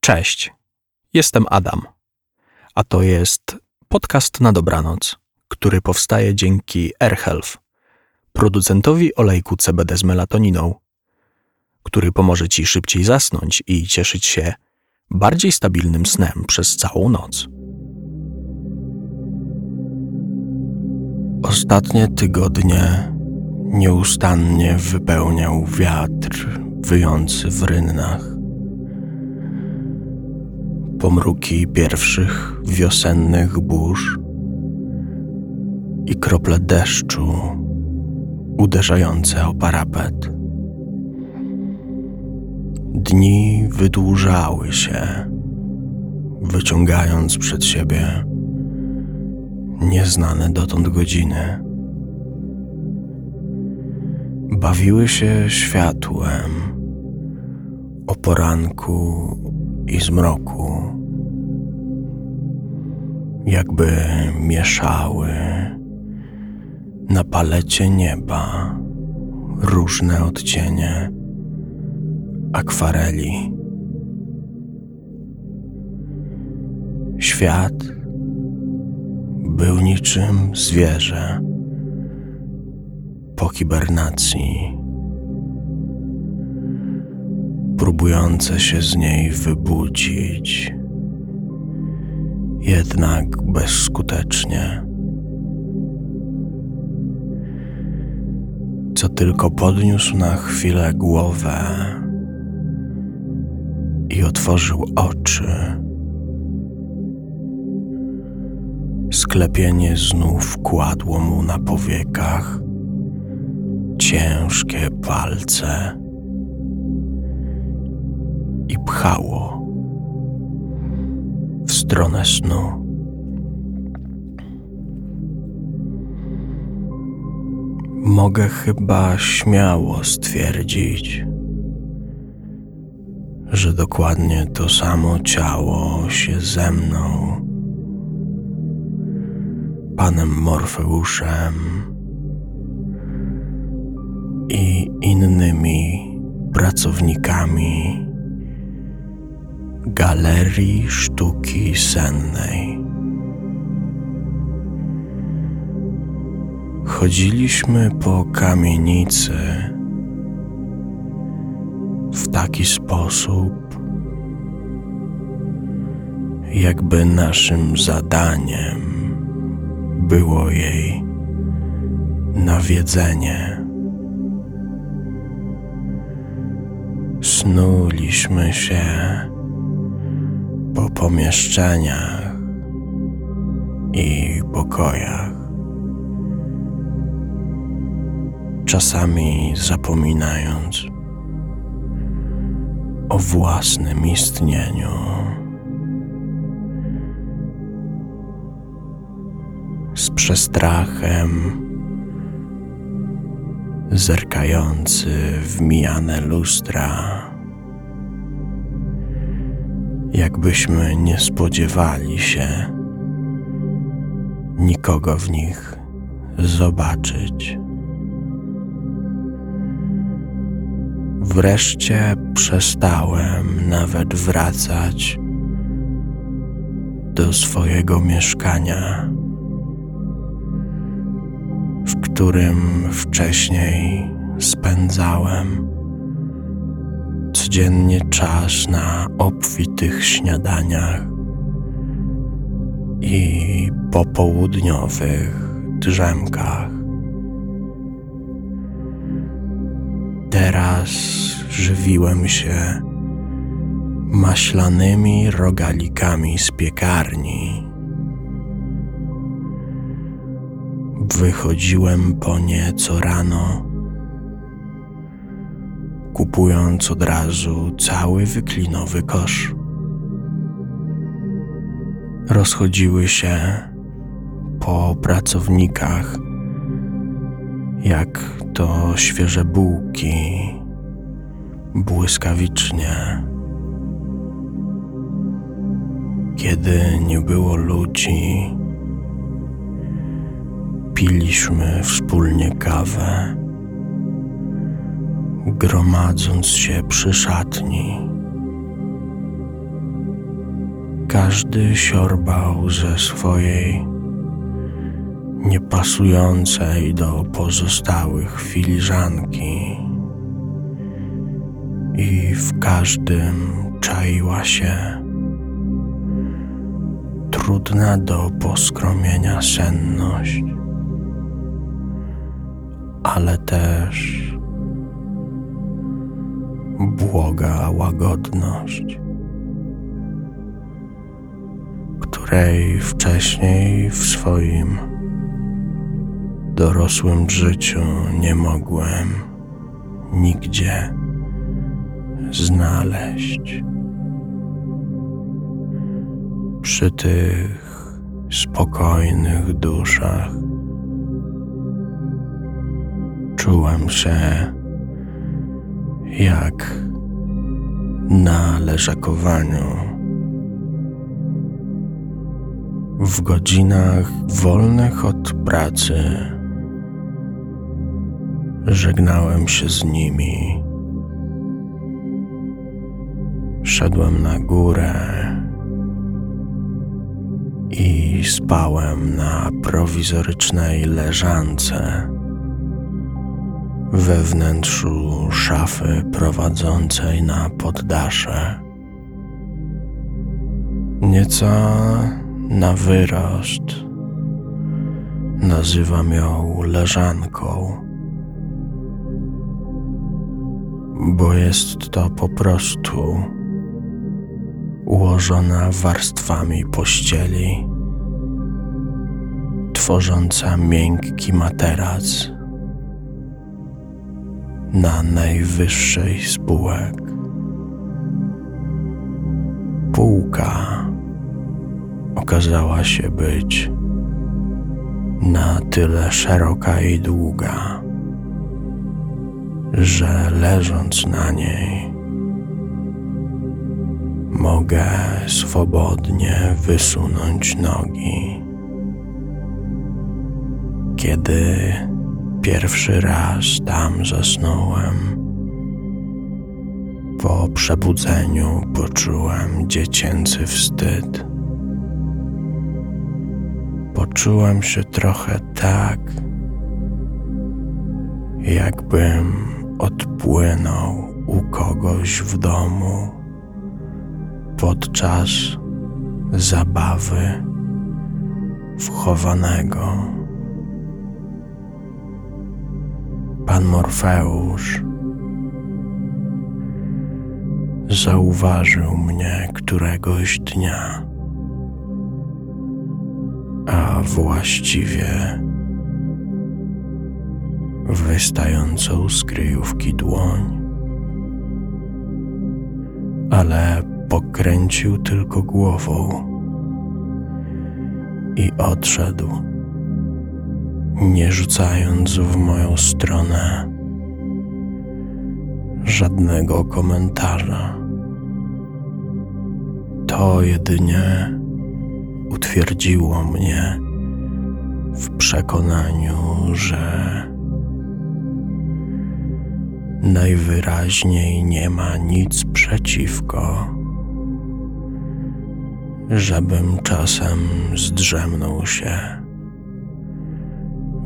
Cześć, jestem Adam, a to jest podcast na dobranoc, który powstaje dzięki AirHealth, producentowi olejku CBD z melatoniną, który pomoże Ci szybciej zasnąć i cieszyć się bardziej stabilnym snem przez całą noc. Ostatnie tygodnie nieustannie wypełniał wiatr wyjący w rynnach. Pomruki pierwszych wiosennych burz i krople deszczu uderzające o parapet. Dni wydłużały się, wyciągając przed siebie nieznane dotąd godziny. Bawiły się światłem o poranku i zmroku, jakby mieszały na palecie nieba różne odcienie akwareli. Świat był niczym zwierzę po hibernacji, próbujące się z niej wybudzić, jednak bezskutecznie. Co tylko podniósł na chwilę głowę i otworzył oczy. Sklepienie znów kładło mu na powiekach ciężkie palce i pchało stronę snu. Mogę chyba śmiało stwierdzić, że dokładnie to samo ciało się ze mną, panem Morfeuszem i innymi pracownikami Galerii Sztuki Sennej. Chodziliśmy po kamienicy w taki sposób, jakby naszym zadaniem było jej nawiedzenie. Snuliśmy się po pomieszczeniach i pokojach. Czasami zapominając o własnym istnieniu. Z przestrachem zerkający w mijane lustra jakbyśmy nie spodziewali się nikogo w nich zobaczyć. Wreszcie przestałem nawet wracać do swojego mieszkania, w którym wcześniej spędzałem codziennie czas na obfitych śniadaniach i popołudniowych drzemkach. Teraz żywiłem się maślanymi rogalikami z piekarni. Wychodziłem po nie co rano kupując od razu cały wyklinowy kosz. Rozchodziły się po pracownikach, jak to świeże bułki, błyskawicznie. Kiedy nie było ludzi, piliśmy wspólnie kawę gromadząc się przy szatni. Każdy siorbał ze swojej niepasującej do pozostałych filiżanki i w każdym czaiła się trudna do poskromienia senność, ale też błoga łagodność, której wcześniej w swoim dorosłym życiu nie mogłem nigdzie znaleźć. Przy tych spokojnych duszach czułem się jak na leżakowaniu. W godzinach wolnych od pracy żegnałem się z nimi. Szedłem na górę i spałem na prowizorycznej leżance we wnętrzu szafy prowadzącej na poddasze. Nieco na wyrost. Nazywam ją leżanką, bo jest to po prostu ułożona warstwami pościeli, tworząca miękki materac na najwyższej spółek. Półka okazała się być na tyle szeroka i długa, że leżąc na niej, mogę swobodnie wysunąć nogi. Kiedy Pierwszy raz tam zasnąłem. Po przebudzeniu poczułem dziecięcy wstyd. Poczułem się trochę tak, jakbym odpłynął u kogoś w domu podczas zabawy wchowanego. Pan Morfeusz zauważył mnie któregoś dnia, a właściwie wystającą z kryjówki dłoń, ale pokręcił tylko głową i odszedł nie rzucając w moją stronę żadnego komentarza. To jedynie utwierdziło mnie w przekonaniu, że najwyraźniej nie ma nic przeciwko, żebym czasem zdrzemnął się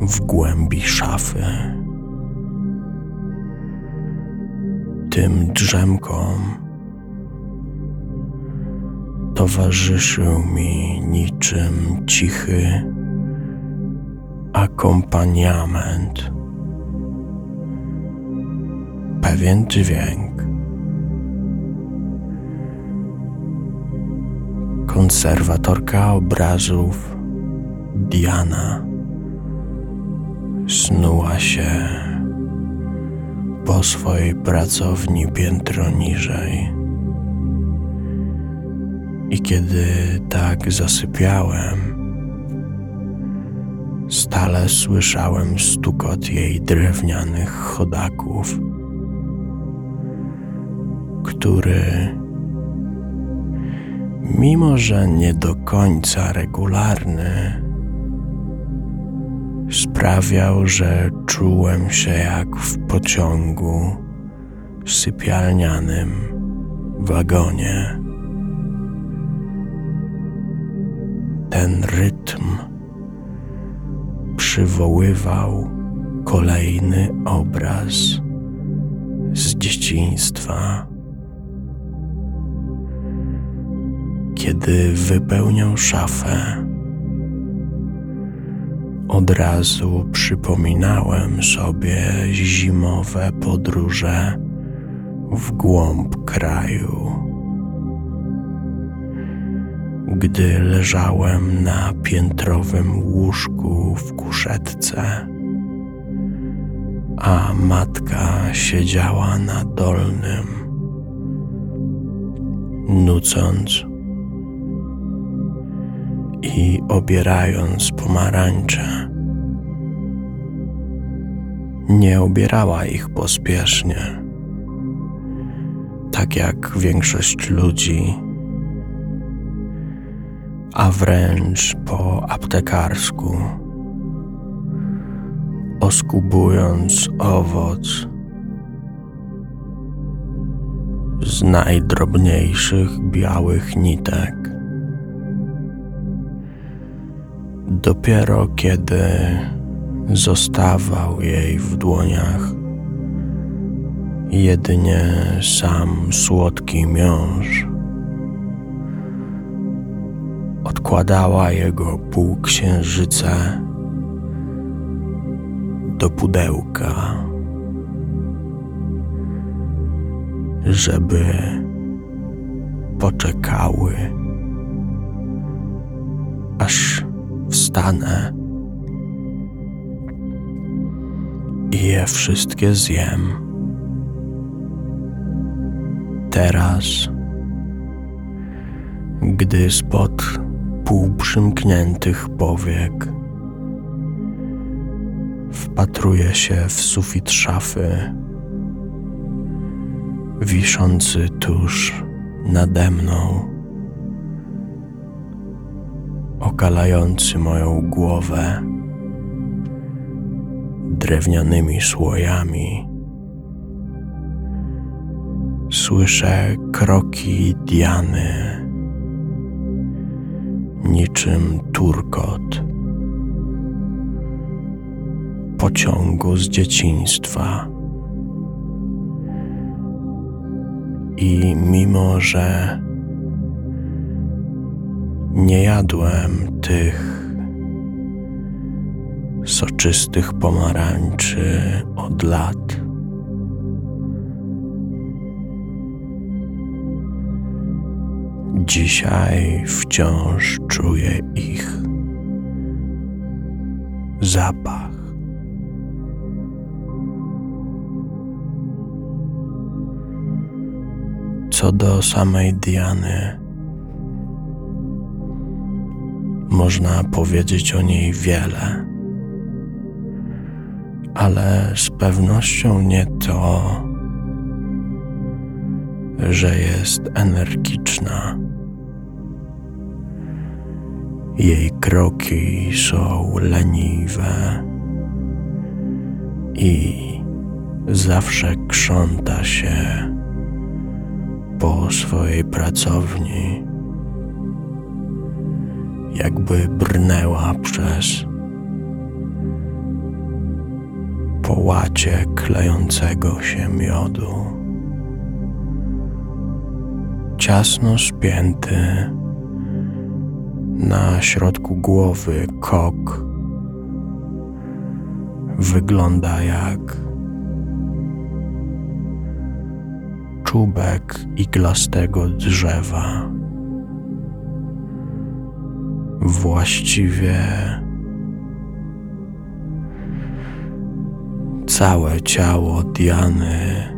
w głębi szafy. Tym drzemkom towarzyszył mi niczym cichy akompaniament, pewien dźwięk. Konserwatorka obrazów Diana snuła się po swojej pracowni piętro niżej. I kiedy tak zasypiałem, stale słyszałem stukot jej drewnianych chodaków, który, mimo że nie do końca regularny, sprawiał, że czułem się jak w pociągu sypialnianym wagonie ten rytm przywoływał kolejny obraz z dzieciństwa. Kiedy wypełniał szafę, od razu przypominałem sobie zimowe podróże w głąb kraju. Gdy leżałem na piętrowym łóżku w kuszetce, a matka siedziała na dolnym, nucąc i obierając pomarańcze. Nie obierała ich pospiesznie, tak jak większość ludzi, a wręcz po aptekarsku, oskubując owoc z najdrobniejszych białych nitek. Dopiero kiedy zostawał jej w dłoniach jedynie sam słodki miąższ, odkładała jego półksiężyce do pudełka, żeby poczekały, aż wstanę i je wszystkie zjem. Teraz, gdy spod półprzymkniętych powiek wpatruję się w sufit szafy, wiszący tuż nade mną okalający moją głowę drewnianymi słojami. Słyszę kroki Diany, niczym turkot pociągu z dzieciństwa. I mimo, że nie jadłem tych soczystych pomarańczy od lat. Dzisiaj wciąż czuję ich zapach. Co do samej Diany, można powiedzieć o niej wiele, ale z pewnością nie to, że jest energiczna. Jej kroki są leniwe i zawsze krząta się po swojej pracowni jakby brnęła przez połacie klejącego się miodu. Ciasno spięty na środku głowy kok wygląda jak czubek iglastego drzewa. Właściwie całe ciało Diany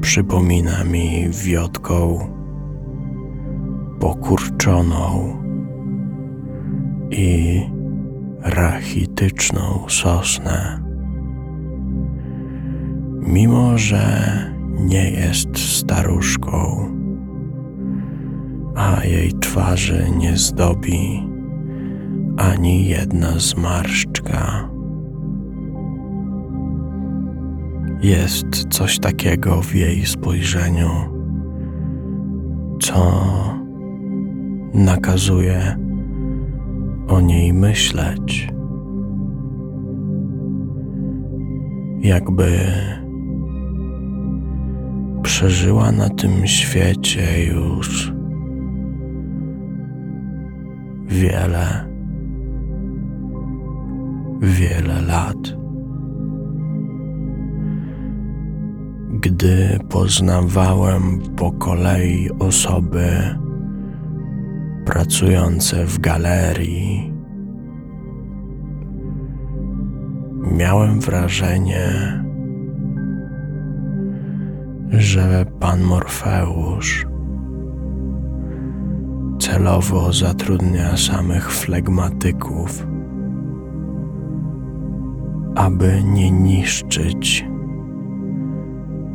przypomina mi wiotką pokurczoną i rachityczną sosnę. Mimo, że nie jest staruszką, a jej twarzy nie zdobi ani jedna zmarszczka. Jest coś takiego w jej spojrzeniu, co nakazuje o niej myśleć, jakby przeżyła na tym świecie już wiele, wiele lat. Gdy poznawałem po kolei osoby pracujące w galerii, miałem wrażenie, że pan Morfeusz celowo zatrudnia samych flegmatyków, aby nie niszczyć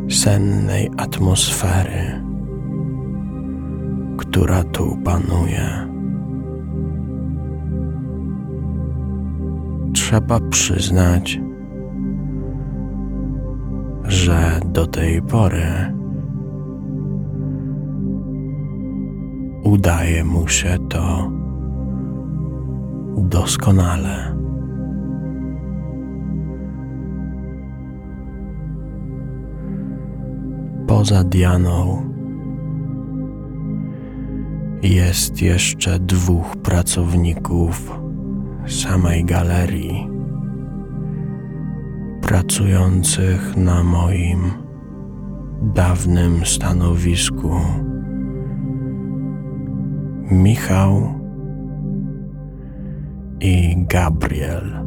sennej atmosfery, która tu panuje. Trzeba przyznać, że do tej pory udaje mu się to doskonale. Poza Dianą jest jeszcze dwóch pracowników samej galerii pracujących na moim dawnym stanowisku. Michał i Gabriel.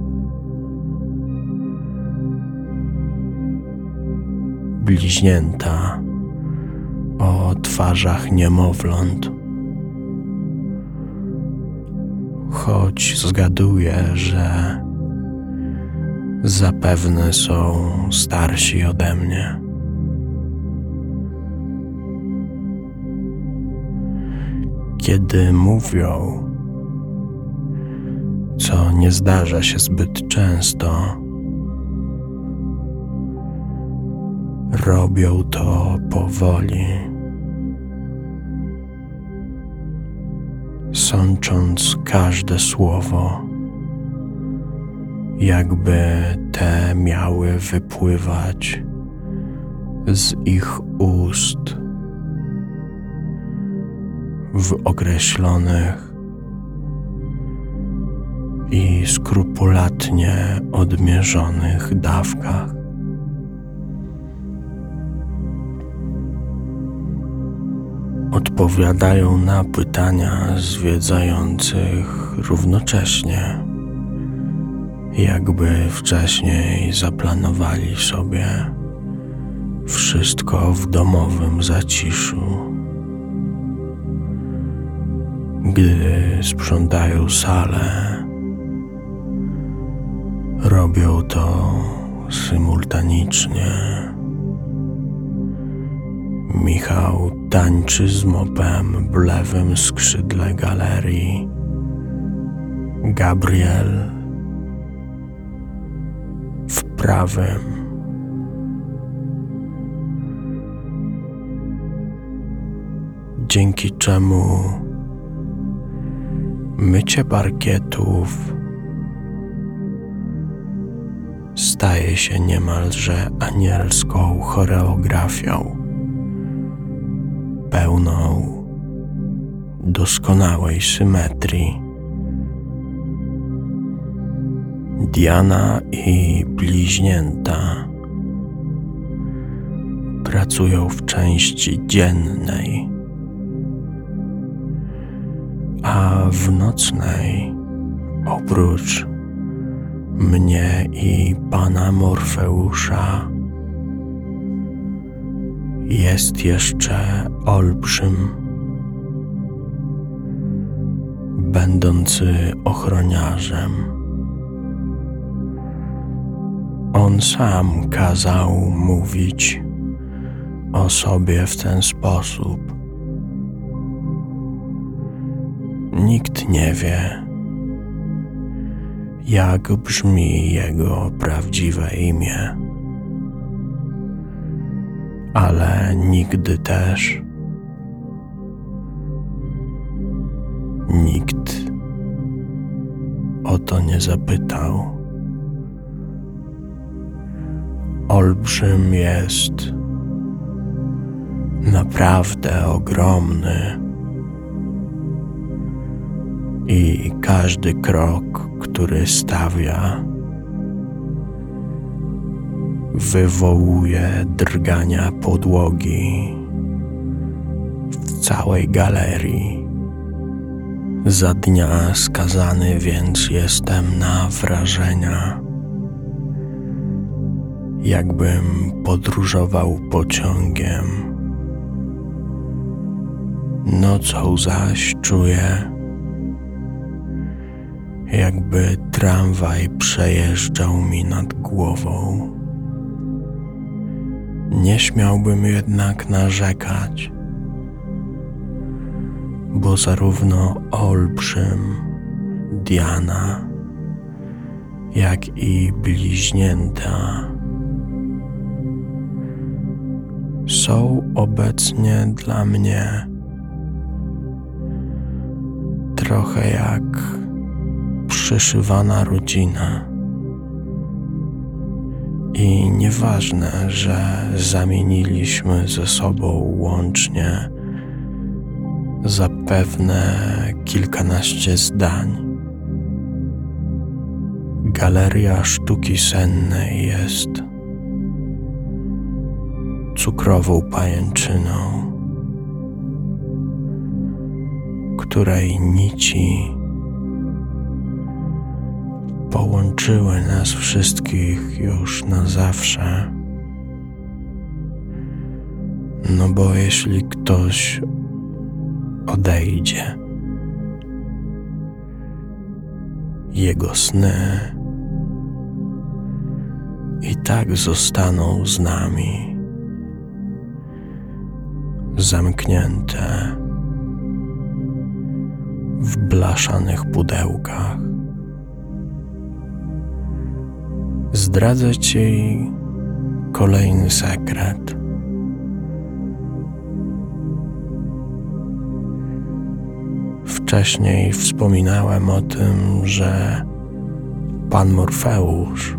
Bliźnięta o twarzach niemowląt. Choć zgaduję, że zapewne są starsi ode mnie. Kiedy mówią, co nie zdarza się zbyt często, robią to powoli, sącząc każde słowo jakby te miały wypływać z ich ust w określonych i skrupulatnie odmierzonych dawkach. Odpowiadają na pytania zwiedzających równocześnie jakby wcześniej zaplanowali sobie wszystko w domowym zaciszu. Gdy sprzątają salę, robią to symultanicznie. Michał tańczy z mopem w lewym skrzydle galerii. Gabriel prawem. Dzięki czemu mycie parkietów staje się niemalże anielską choreografią, pełną doskonałej symetrii. Diana i bliźnięta pracują w części dziennej, a w nocnej oprócz mnie i pana Morfeusza jest jeszcze olbrzym, będący ochroniarzem. On sam kazał mówić o sobie w ten sposób. nikt nie wie, jak brzmi jego prawdziwe imię. Ale nigdy też nikt o to nie zapytał. Olbrzym jest, naprawdę ogromny i każdy krok, który stawia, wywołuje drgania podłogi w całej galerii. Za dnia skazany więc jestem na wrażenia, jakbym podróżował pociągiem. Nocą zaś czuję, jakby tramwaj przejeżdżał mi nad głową. Nie śmiałbym jednak narzekać, bo zarówno olbrzym, Diana, jak i bliźnięta są obecnie dla mnie trochę jak przyszywana rodzina. I nieważne, że zamieniliśmy ze sobą łącznie zapewne kilkanaście zdań. Galeria sztuki sennej jest cukrową pajęczyną, której nici połączyły nas wszystkich już na zawsze. No bo jeśli ktoś odejdzie, jego sny i tak zostaną z nami, zamknięte w blaszanych pudełkach. Zdradzę Ci kolejny sekret. Wcześniej wspominałem o tym, że pan Morfeusz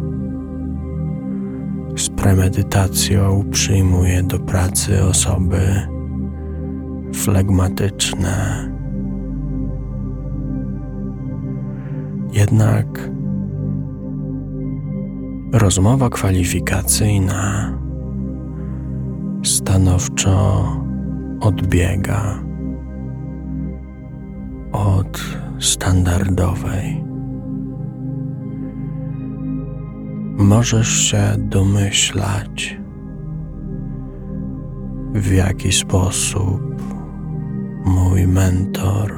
z premedytacją przyjmuje do pracy osoby flegmatyczne. Jednak Rozmowa kwalifikacyjna stanowczo odbiega od standardowej. Możesz się domyślać, w jaki sposób mój mentor,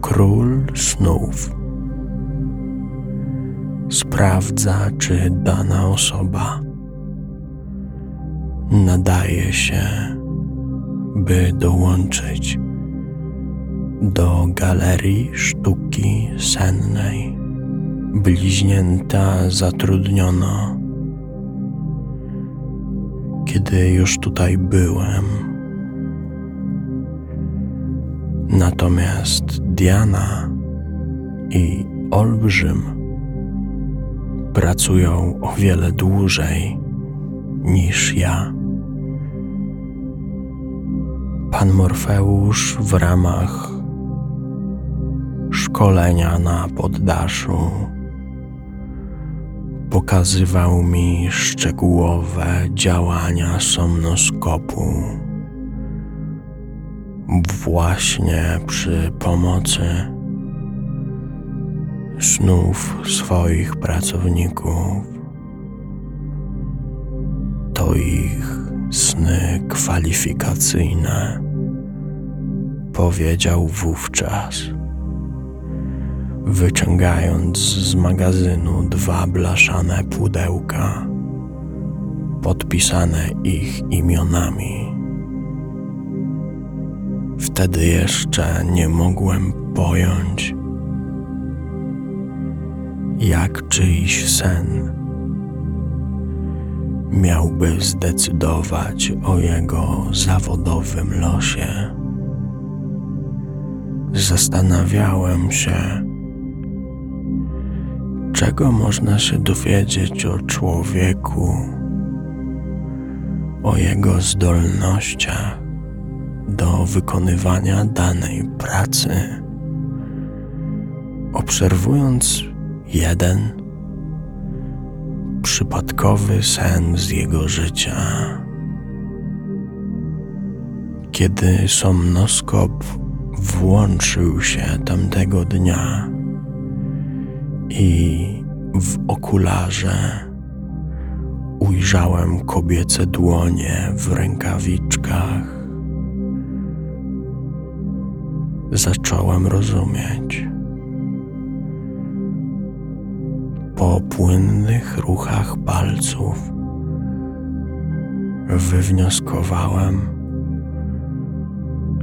król snów, sprawdza, czy dana osoba nadaje się, by dołączyć do galerii sztuki sennej. Bliźnięta zatrudniono, kiedy już tutaj byłem. Natomiast Diana i Olbrzym pracują o wiele dłużej niż ja. Pan Morfeusz w ramach szkolenia na poddaszu pokazywał mi szczegółowe działania somnoskopu właśnie przy pomocy snów swoich pracowników. To ich sny kwalifikacyjne, powiedział wówczas, wyciągając z magazynu dwa blaszane pudełka, podpisane ich imionami. Wtedy jeszcze nie mogłem pojąć, jak czyjś sen miałby zdecydować o jego zawodowym losie. zastanawiałem się, czego można się dowiedzieć o człowieku, o jego zdolnościach do wykonywania danej pracy, obserwując jeden przypadkowy sen z jego życia. Kiedy somnoskop włączył się tamtego dnia i w okularze ujrzałem kobiece dłonie w rękawiczkach, zacząłem rozumieć. Po płynnych ruchach palców wywnioskowałem,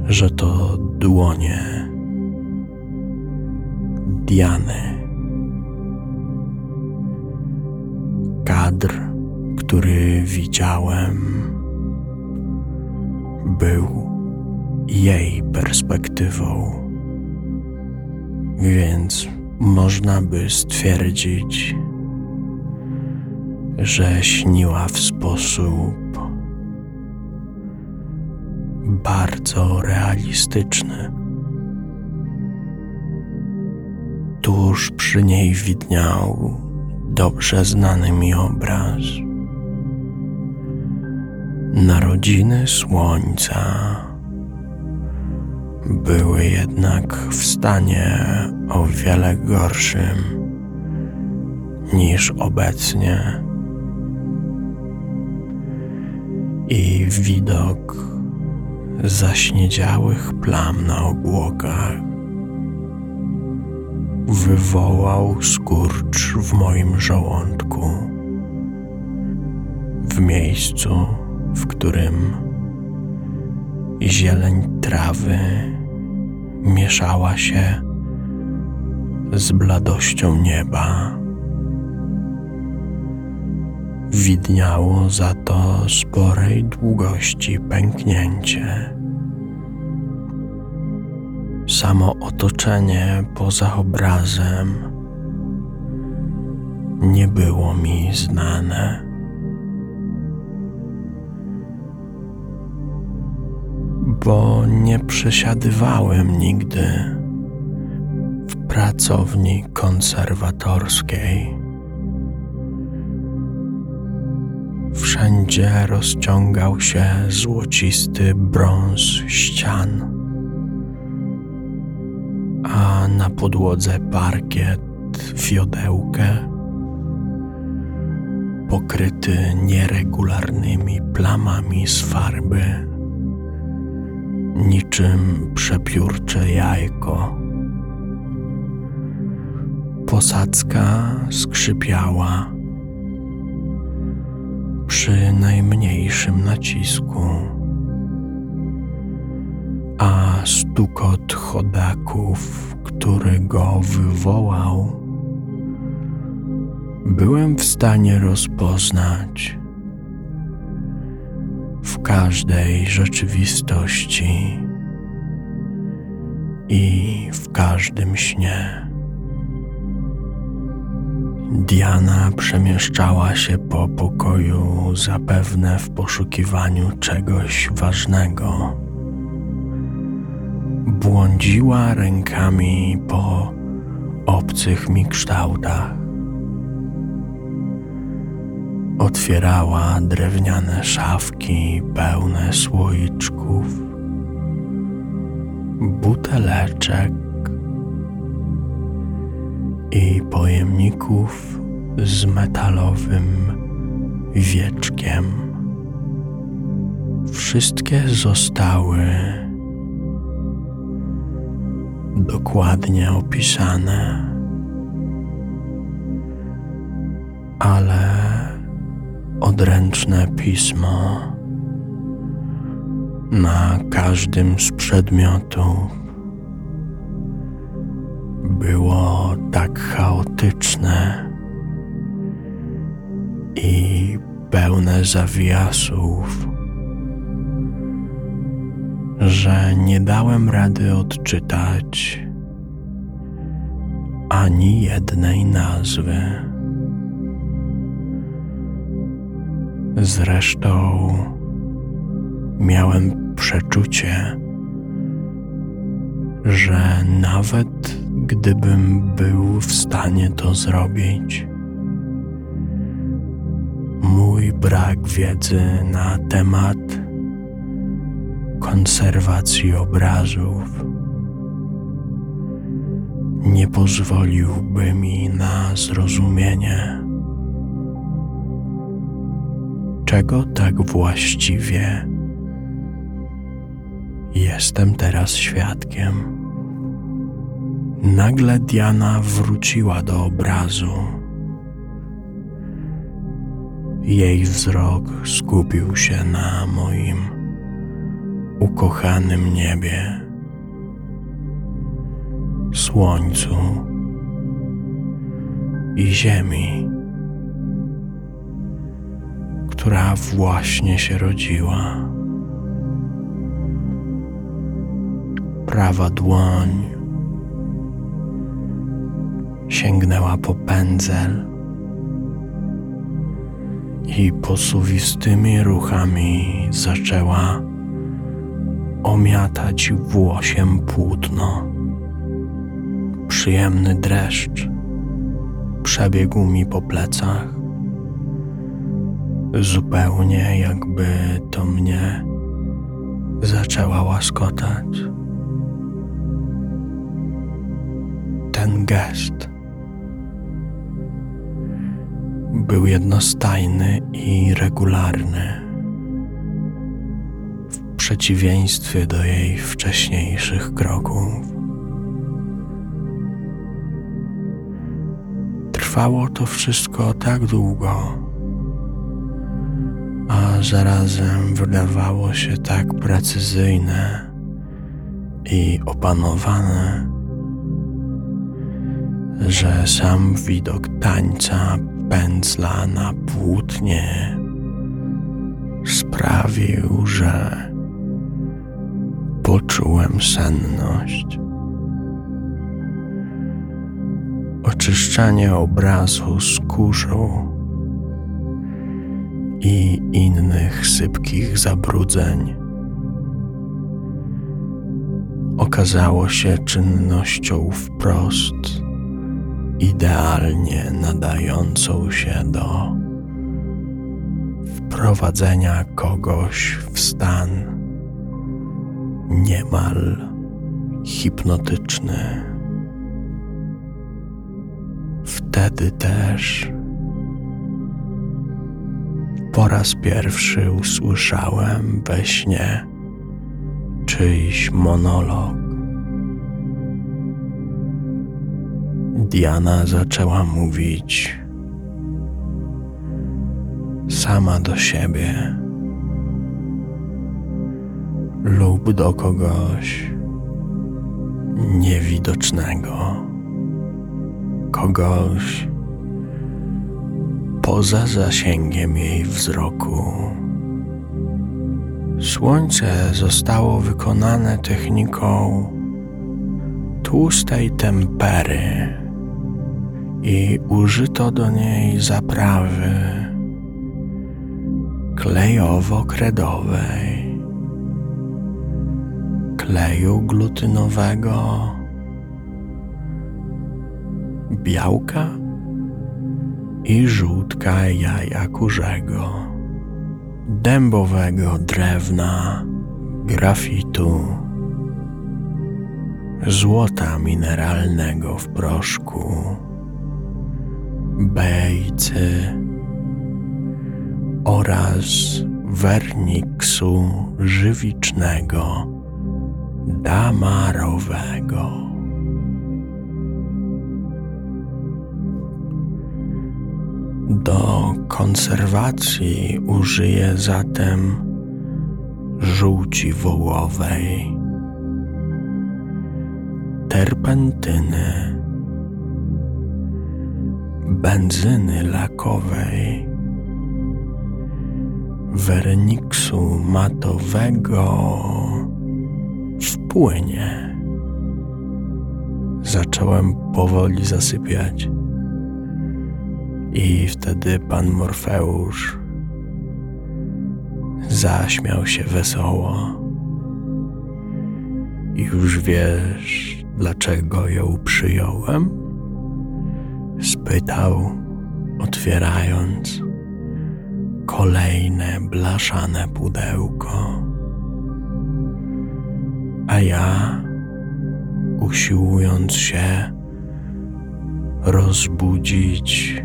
że to dłonie Diany. Kadr, który widziałem, był jej perspektywą, więc można by stwierdzić, że śniła w sposób bardzo realistyczny. Tuż przy niej widniał dobrze znany mi obraz. Narodziny słońca były jednak w stanie o wiele gorszym niż obecnie. I widok zaśniedziałych plam na obłokach wywołał skurcz w moim żołądku. W miejscu, w którym zieleń trawy mieszała się z bladością nieba. Widniało za to sporej długości pęknięcie. Samo otoczenie poza obrazem nie było mi znane. Bo nie przesiadywałem nigdy w pracowni konserwatorskiej. Wszędzie rozciągał się złocisty brąz ścian, a na podłodze parkiet fiodełkę pokryty nieregularnymi plamami z farby niczym przepiórcze jajko. Posadzka skrzypiała przy najmniejszym nacisku, a stukot chodaków, który go wywołał, byłem w stanie rozpoznać w każdej rzeczywistości i w każdym śnie. Diana przemieszczała się po pokoju zapewne w poszukiwaniu czegoś ważnego. Błądziła rękami po obcych mi kształtach Otwierała drewniane szafki pełne słoiczków, buteleczek i pojemników z metalowym wieczkiem. Wszystkie zostały dokładnie opisane, ale odręczne pismo na każdym z przedmiotów było tak chaotyczne i pełne zawiasów, że nie dałem rady odczytać ani jednej nazwy. Zresztą miałem przeczucie, że nawet gdybym był w stanie to zrobić, mój brak wiedzy na temat konserwacji obrazów nie pozwoliłby mi na zrozumienie, czego tak właściwie jestem teraz świadkiem. Nagle Diana wróciła do obrazu. Jej wzrok skupił się na moim ukochanym niebie, słońcu i ziemi, która właśnie się rodziła. Prawa dłoń sięgnęła po pędzel i posuwistymi ruchami zaczęła omiatać włosiem płótno. Przyjemny dreszcz przebiegł mi po plecach, zupełnie jakby to mnie zaczęła łaskotać. Ten gest był jednostajny i regularny, w przeciwieństwie do jej wcześniejszych kroków. Trwało to wszystko tak długo, a zarazem wydawało się tak precyzyjne i opanowane, że sam widok tańca pędzla na płótnie sprawił, że poczułem senność. Oczyszczanie obrazu kurzu i innych sypkich zabrudzeń okazało się czynnością wprost idealnie nadającą się do wprowadzenia kogoś w stan niemal hipnotyczny. Wtedy też po raz pierwszy usłyszałem we śnie czyjś monolog. Diana zaczęła mówić sama do siebie lub do kogoś niewidocznego, kogoś poza zasięgiem jej wzroku. Słońce zostało wykonane techniką tłustej tempery i użyto do niej zaprawy klejowo-kredowej, kleju glutynowego, białka i żółtka jaja kurzego, dębowego drewna, grafitu, złota mineralnego w proszku bejcy oraz werniksu żywicznego damarowego. Do konserwacji użyję zatem żółci wołowej, terpentyny, benzyny lakowej, werniksu matowego płynie. Zacząłem powoli zasypiać. I wtedy pan Morfeusz zaśmiał się wesoło. Już wiesz, dlaczego ją przyjąłem? Spytał, otwierając kolejne blaszane pudełko. A ja, usiłując się rozbudzić,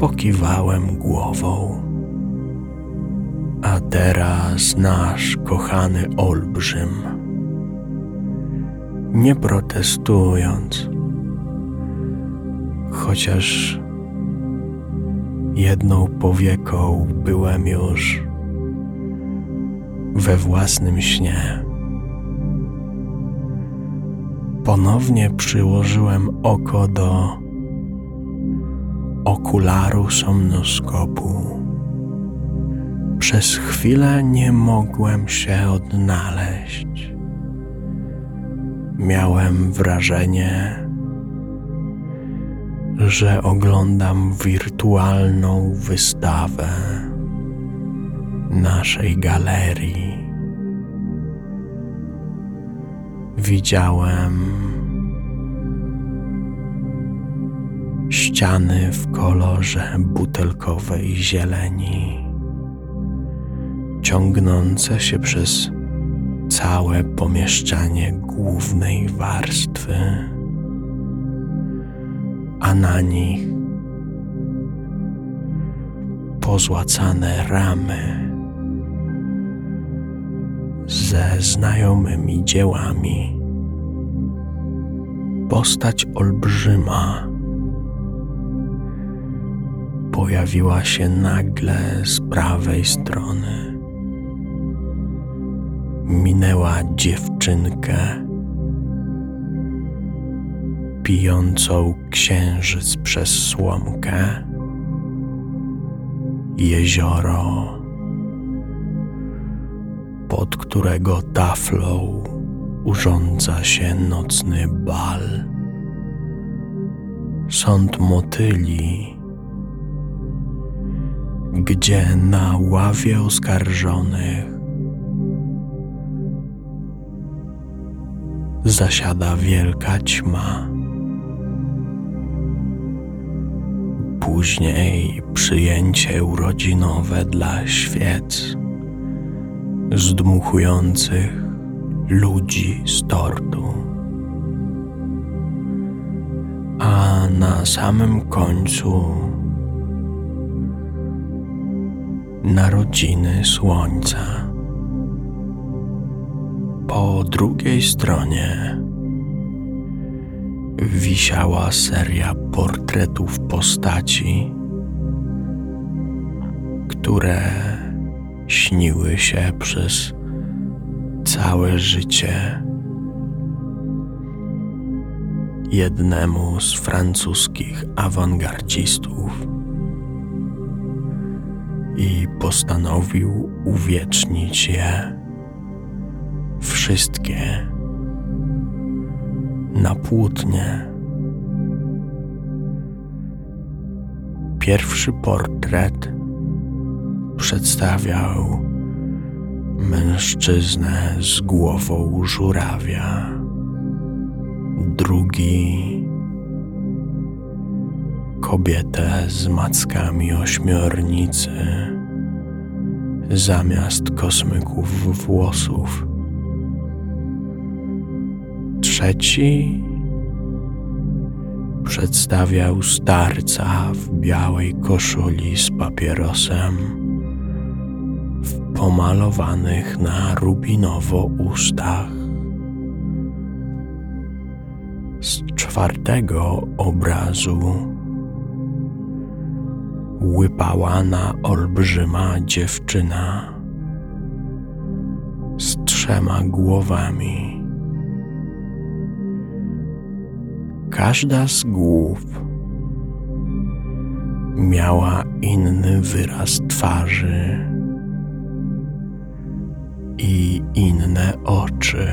pokiwałem głową. A teraz nasz kochany olbrzym, nie protestując, chociaż jedną powieką byłem już we własnym śnie. Ponownie przyłożyłem oko do okularu somnoskopu. Przez chwilę nie mogłem się odnaleźć. Miałem wrażenie, że oglądam wirtualną wystawę naszej galerii. Widziałem ściany w kolorze butelkowej zieleni, ciągnące się przez całe pomieszczenie głównej warstwy, a na nich pozłacane ramy ze znajomymi dziełami. Postać olbrzyma pojawiła się nagle z prawej strony. Minęła dziewczynkę pijącą księżyc przez słomkę, jezioro pod którego taflą urządza się nocny bal. Sąd motyli, gdzie na ławie oskarżonych zasiada wielka ćma. Później przyjęcie urodzinowe dla świec zdmuchujących ludzi z tortu. A na samym końcu narodziny słońca. Po drugiej stronie wisiała seria portretów postaci, które śniły się przez całe życie jednemu z francuskich awangardzistów i postanowił uwiecznić je wszystkie na płótnie. Pierwszy portret przedstawiał mężczyznę z głową żurawia. Drugi kobietę z mackami ośmiornicy zamiast kosmyków włosów. Trzeci przedstawiał starca w białej koszuli z papierosem w pomalowanych na rubinowo ustach. Z czwartego obrazu łypała na olbrzyma dziewczyna z trzema głowami. Każda z głów miała inny wyraz twarzy i inne oczy,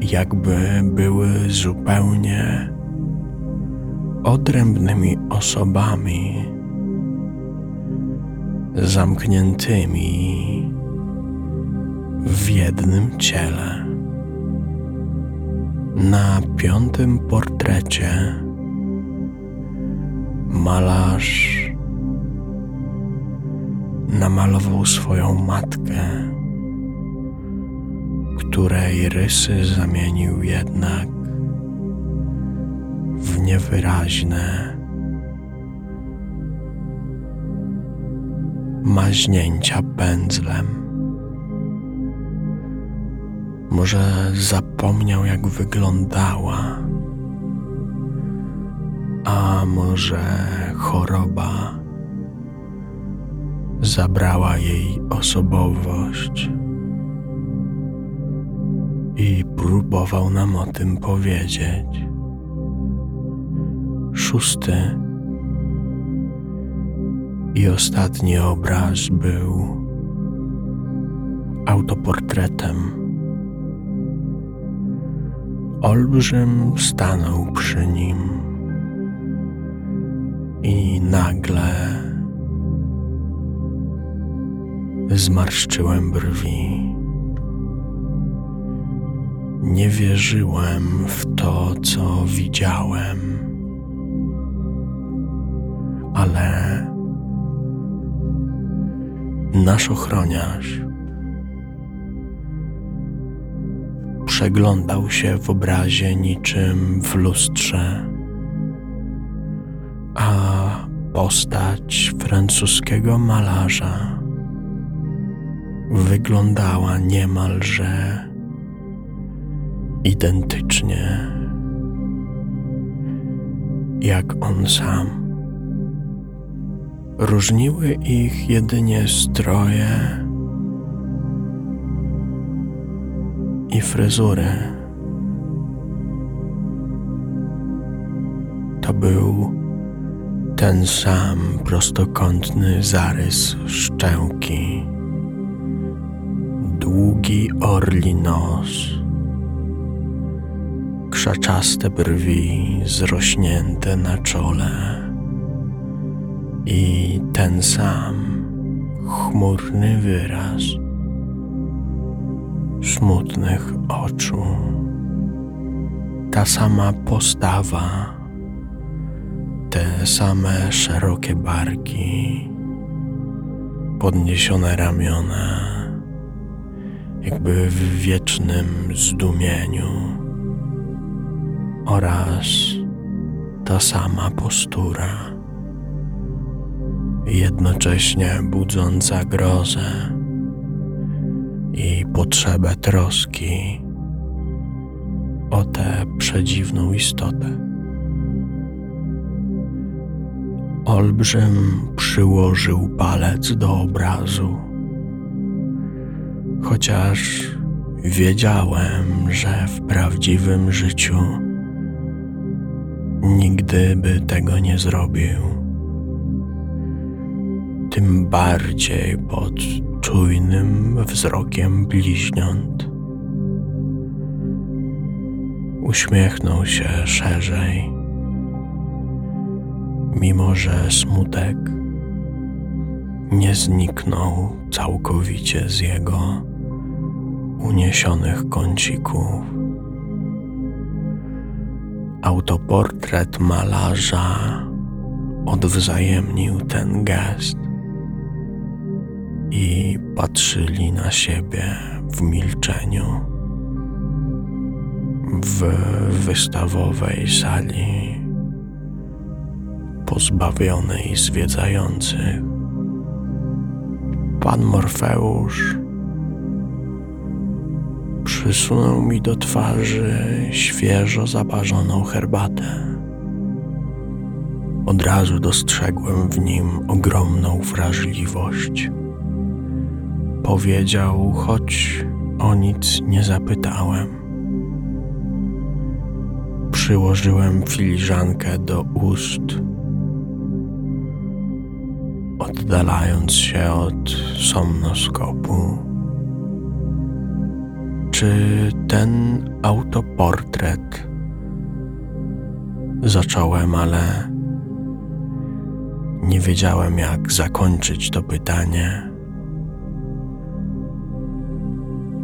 jakby były zupełnie odrębnymi osobami, zamkniętymi w jednym ciele. Na piątym portrecie malarz namalował swoją matkę, której rysy zamienił jednak w niewyraźne maźnięcia pędzlem. Może zapomniał, jak wyglądała, a może choroba zabrała jej osobowość i próbował nam o tym powiedzieć. Szósty. I ostatni obraz był autoportretem. Olbrzym stanął przy nim i nagle zmarszczyłem brwi. Nie wierzyłem w to, co widziałem, ale nasz ochroniarz przeglądał się w obrazie niczym w lustrze, a postać francuskiego malarza wyglądała niemalże identycznie jak on sam. Różniły ich jedynie stroje i fryzury. To był ten sam prostokątny zarys szczęki, długi orli nos, krzaczaste brwi zrośnięte na czole i ten sam chmurny wyraz smutnych oczu. Ta sama postawa, te same szerokie barki, podniesione ramiona, jakby w wiecznym zdumieniu, oraz ta sama postura, jednocześnie budząca grozę i potrzebę troski o tę przedziwną istotę. Olbrzym przyłożył palec do obrazu, chociaż wiedziałem, że w prawdziwym życiu nigdy by tego nie zrobił. Tym bardziej pod czujnym wzrokiem bliźniąt. Uśmiechnął się szerzej, mimo że smutek nie zniknął całkowicie z jego uniesionych kącików. Autoportret malarza odwzajemnił ten gest i patrzyli na siebie w milczeniu. W wystawowej sali, pozbawionej zwiedzających, pan Morfeusz przysunął mi do twarzy świeżo zaparzoną herbatę. Od razu dostrzegłem w nim ogromną wrażliwość powiedział, choć o nic nie zapytałem. Przyłożyłem filiżankę do ust. Od oddalając się od somnoskopu. Czy ten autoportret zacząłem, ale nie wiedziałem, jak zakończyć to pytanie.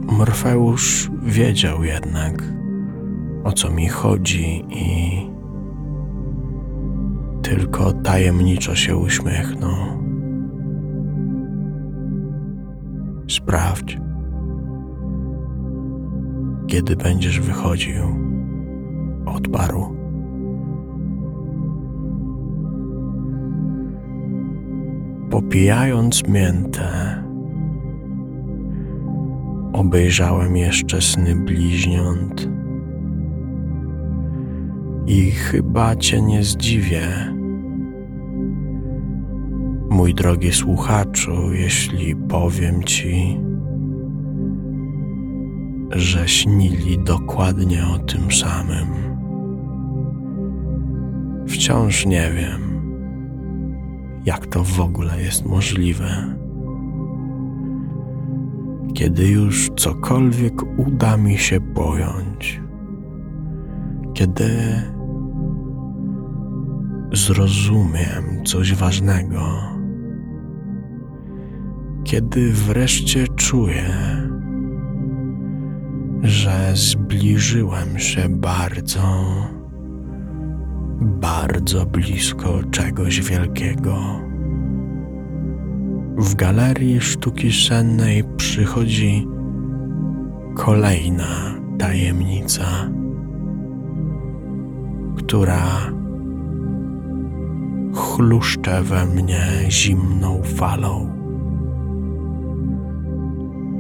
Morfeusz wiedział jednak, o co mi chodzi i tylko tajemniczo się uśmiechnął. Sprawdź, kiedy będziesz wychodził, odparł. Popijając miętę, obejrzałem jeszcze sny bliźniąt. I chyba cię nie zdziwię, mój drogi słuchaczu, jeśli powiem ci, że śnili dokładnie o tym samym. Wciąż nie wiem, jak to w ogóle jest możliwe. Kiedy już cokolwiek uda mi się pojąć, kiedy zrozumiem coś ważnego, kiedy wreszcie czuję, że zbliżyłem się bardzo, bardzo blisko czegoś wielkiego. W galerii sztuki sennej przychodzi kolejna tajemnica, która chluszcze we mnie zimną falą,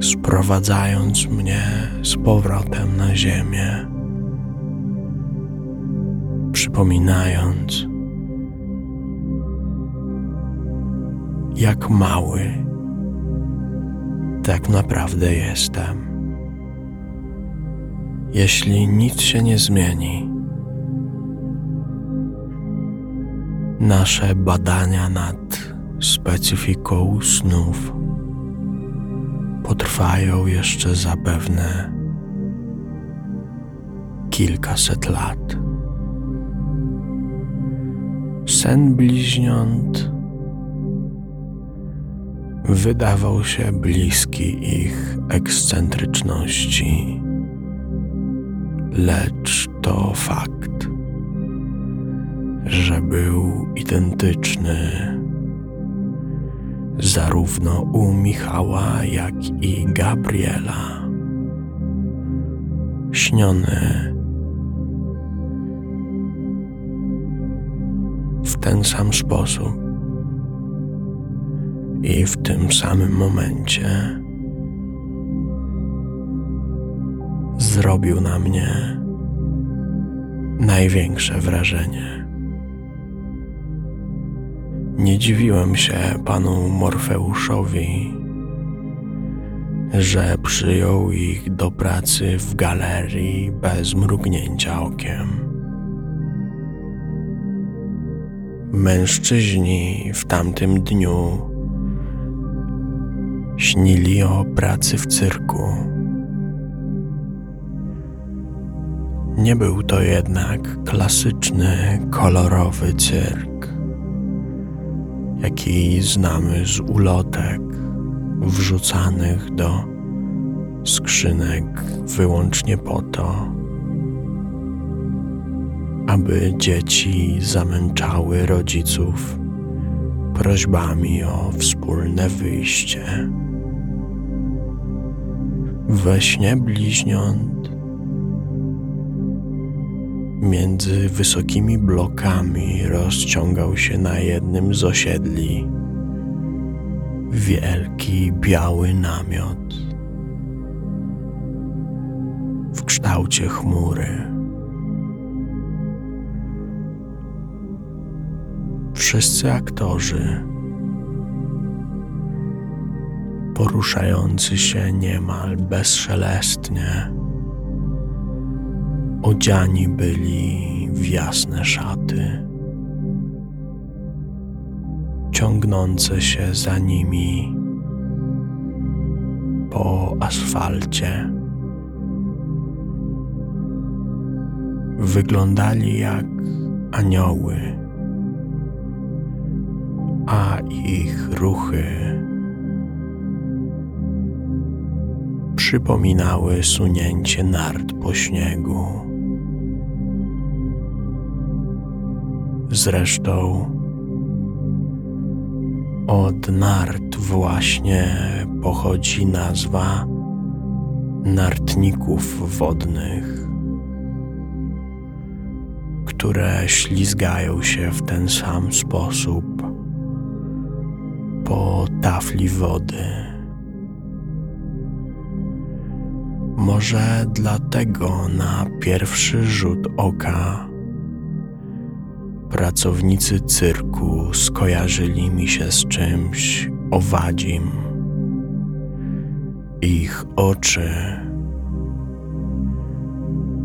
sprowadzając mnie z powrotem na ziemię, przypominając, jak mały tak naprawdę jestem. Jeśli nic się nie zmieni, nasze badania nad specyfiką snów potrwają jeszcze zapewne kilkaset lat. Sen bliźniąt wydawał się bliski ich ekscentryczności, lecz to fakt, że był identyczny zarówno u Michała, jak i Gabriela. Śniony w ten sam sposób i w tym samym momencie zrobił na mnie największe wrażenie. Nie dziwiłem się panu Morfeuszowi, że przyjął ich do pracy w galerii bez mrugnięcia okiem. Mężczyźni w tamtym dniu śnili o pracy w cyrku. Nie był to jednak klasyczny, kolorowy cyrk, jaki znamy z ulotek wrzucanych do skrzynek wyłącznie po to, aby dzieci zamęczały rodziców prośbami o wspólne wyjście we śnie bliźniąt między wysokimi blokami rozciągał się na jednym z osiedli wielki biały namiot w kształcie chmury. Wszyscy aktorzy poruszający się niemal bezszelestnie. Odziani byli w jasne szaty. ciągnące się za nimi po asfalcie. Wyglądali jak anioły, a ich ruchy przypominały sunięcie nart po śniegu. Zresztą od nart właśnie pochodzi nazwa nartników wodnych, które ślizgają się w ten sam sposób po tafli wody. Może dlatego na pierwszy rzut oka pracownicy cyrku skojarzyli mi się z czymś owadzim. Ich oczy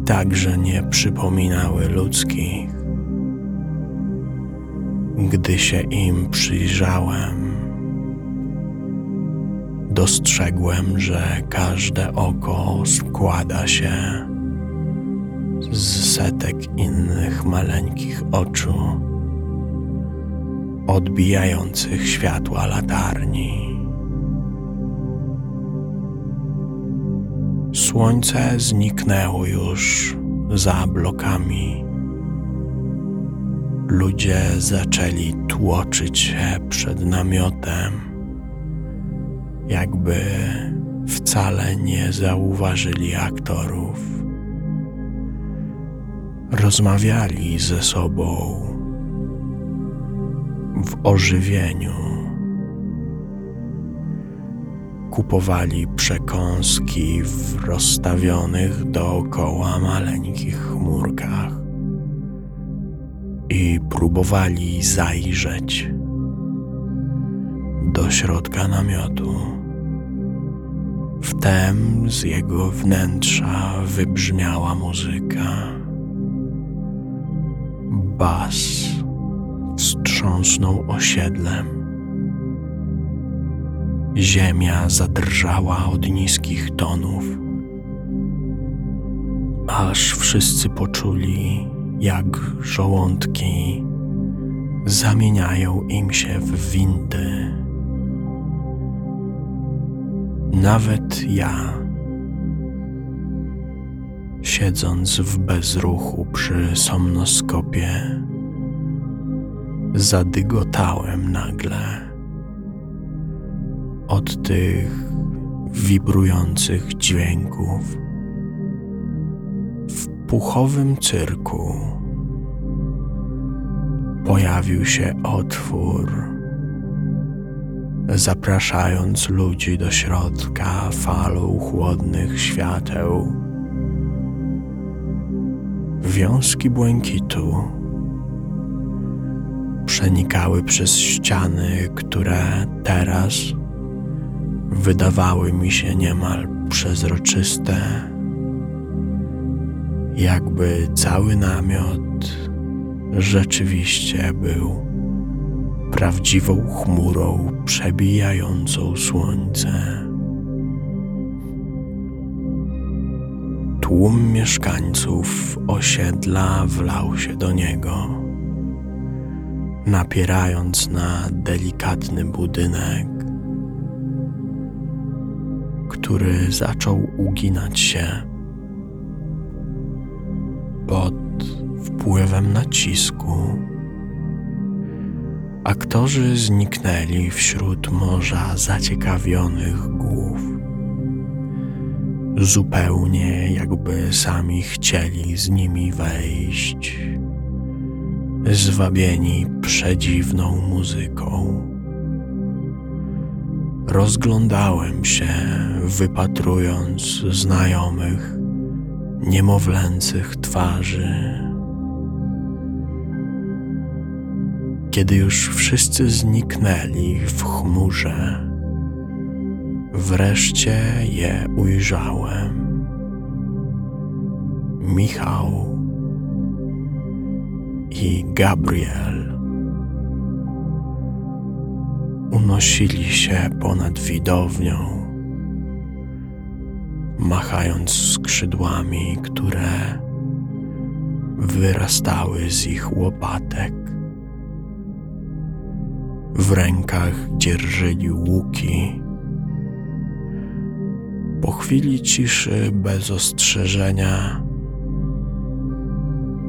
także nie przypominały ludzkich. Gdy się im przyjrzałem, dostrzegłem, że każde oko składa się z setek innych maleńkich oczu, odbijających światła latarni. Słońce zniknęło już za blokami. Ludzie zaczęli tłoczyć się przed namiotem, jakby wcale nie zauważyli aktorów rozmawiali ze sobą w ożywieniu. Kupowali przekąski w rozstawionych dookoła maleńkich chmurkach i próbowali zajrzeć do środka namiotu. Wtem z jego wnętrza wybrzmiała muzyka bas wstrząsnął osiedlem. Ziemia zadrżała od niskich tonów, aż wszyscy poczuli, jak żołądki zamieniają im się w windy. Nawet ja siedząc w bezruchu przy somnoskopie, zadygotałem nagle od tych wibrujących dźwięków. W puchowym cyrku pojawił się otwór, zapraszając ludzi do środka falą chłodnych świateł. Wiązki błękitu przenikały przez ściany, które teraz wydawały mi się niemal przezroczyste, jakby cały namiot rzeczywiście był prawdziwą chmurą przebijającą słońce. Tłum mieszkańców osiedla wlał się do niego, napierając na delikatny budynek, który zaczął uginać się pod wpływem nacisku. Aktorzy zniknęli wśród morza zaciekawionych głów zupełnie jakby sami chcieli z nimi wejść, zwabieni przedziwną muzyką. Rozglądałem się, wypatrując znajomych, niemowlęcych twarzy. Kiedy już wszyscy zniknęli w chmurze, Wreszcie je ujrzałem. Michał i Gabriel. unosili się ponad widownią, machając skrzydłami, które wyrastały z ich łopatek. W rękach dzierżyli łuki. Po chwili ciszy bez ostrzeżenia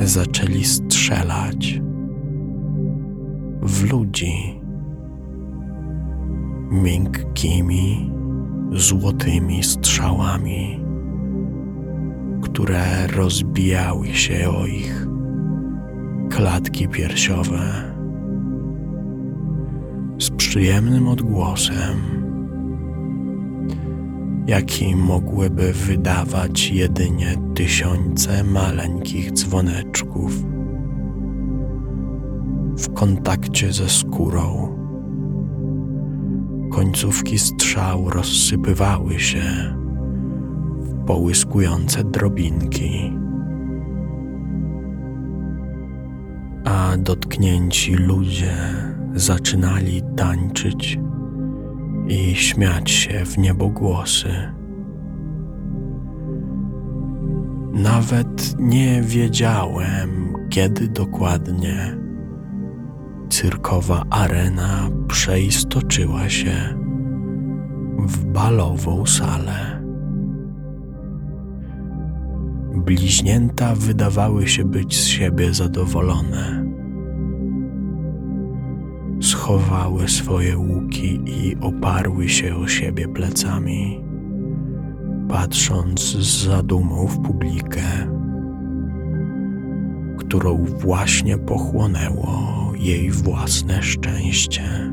zaczęli strzelać w ludzi miękkimi, złotymi strzałami, które rozbijały się o ich klatki piersiowe przyjemnym odgłosem, jaki mogłyby wydawać jedynie tysiące maleńkich dzwoneczków w kontakcie ze skórą. Końcówki strzał rozsypywały się w połyskujące drobinki, a dotknięci ludzie zaczynali tańczyć i śmiać się w niebogłosy. Nawet nie wiedziałem, kiedy dokładnie cyrkowa arena przeistoczyła się w balową salę. Bliźnięta wydawały się być z siebie zadowolone. Schowały swoje łuki i oparły się o siebie plecami, patrząc z zadumą w publikę, którą właśnie pochłonęło jej własne szczęście.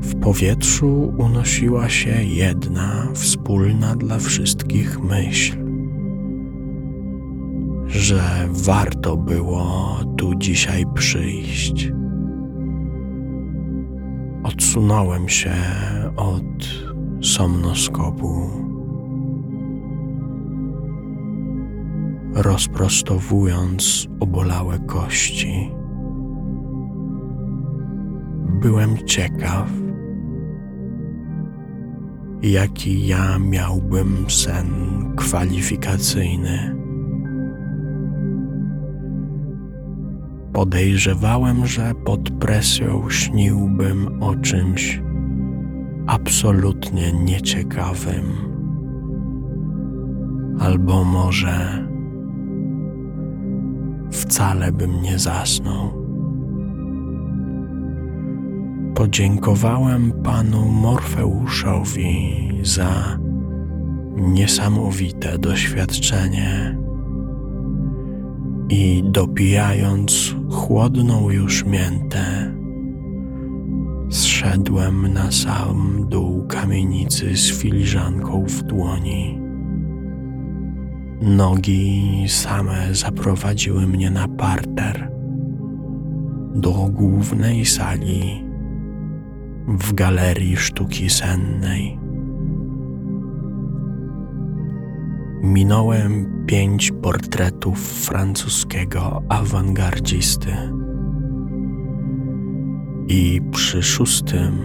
W powietrzu unosiła się jedna wspólna dla wszystkich myśl, że warto było tu dzisiaj przyjść. Odsunąłem się od somnoskopu. rozprostowując obolałe kości. Byłem ciekaw, jaki ja miałbym sen kwalifikacyjny. Podejrzewałem, że pod presją śniłbym o czymś absolutnie nieciekawym, albo może wcale bym nie zasnął. Podziękowałem panu Morfeuszowi za niesamowite doświadczenie i dopijając chłodną już miętę, zszedłem na sam dół kamienicy z filiżanką w dłoni. Nogi same zaprowadziły mnie na parter do głównej sali w galerii sztuki sennej. Minąłem pięć portretów francuskiego awangardzisty i przy szóstym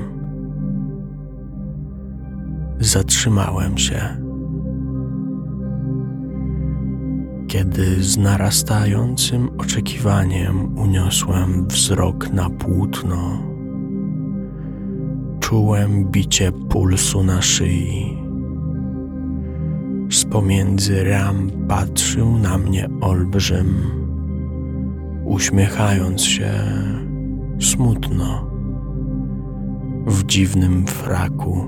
zatrzymałem się. kiedy z narastającym oczekiwaniem uniosłem wzrok na płótno. Czułem bicie pulsu na szyi. Z pomiędzy ram patrzył na mnie olbrzym, uśmiechając się smutno w dziwnym fraku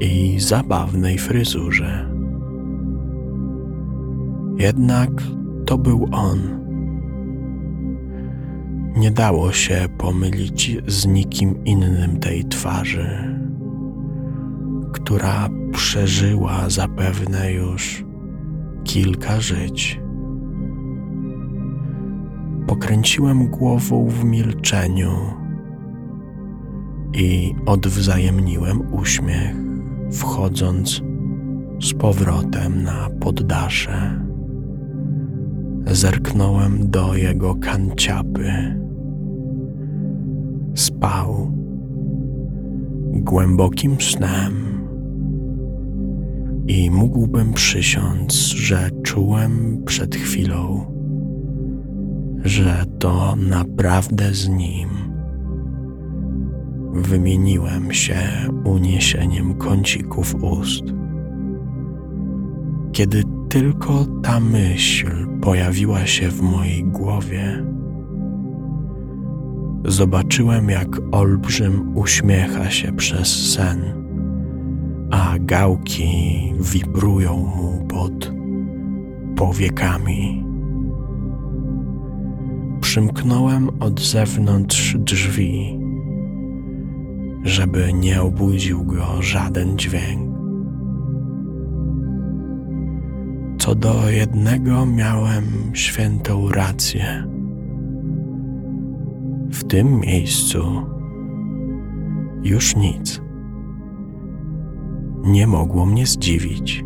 i zabawnej fryzurze. Jednak to był on. Nie dało się pomylić z nikim innym tej twarzy, która przeżyła zapewne już kilka żyć. Pokręciłem głową w milczeniu i odwzajemniłem uśmiech, wchodząc z powrotem na poddasze zerknąłem do jego kanciapy. spał głębokim snem i mógłbym przysiąc, że czułem przed chwilą, że to naprawdę z nim wymieniłem się uniesieniem kącików ust. Kiedy tylko ta myśl pojawiła się w mojej głowie, zobaczyłem, jak olbrzym uśmiecha się przez sen, a gałki wibrują mu pod powiekami. Przymknąłem od zewnątrz drzwi, żeby nie obudził go żaden dźwięk. Co do jednego miałem świętą rację. W tym miejscu już nic nie mogło mnie zdziwić.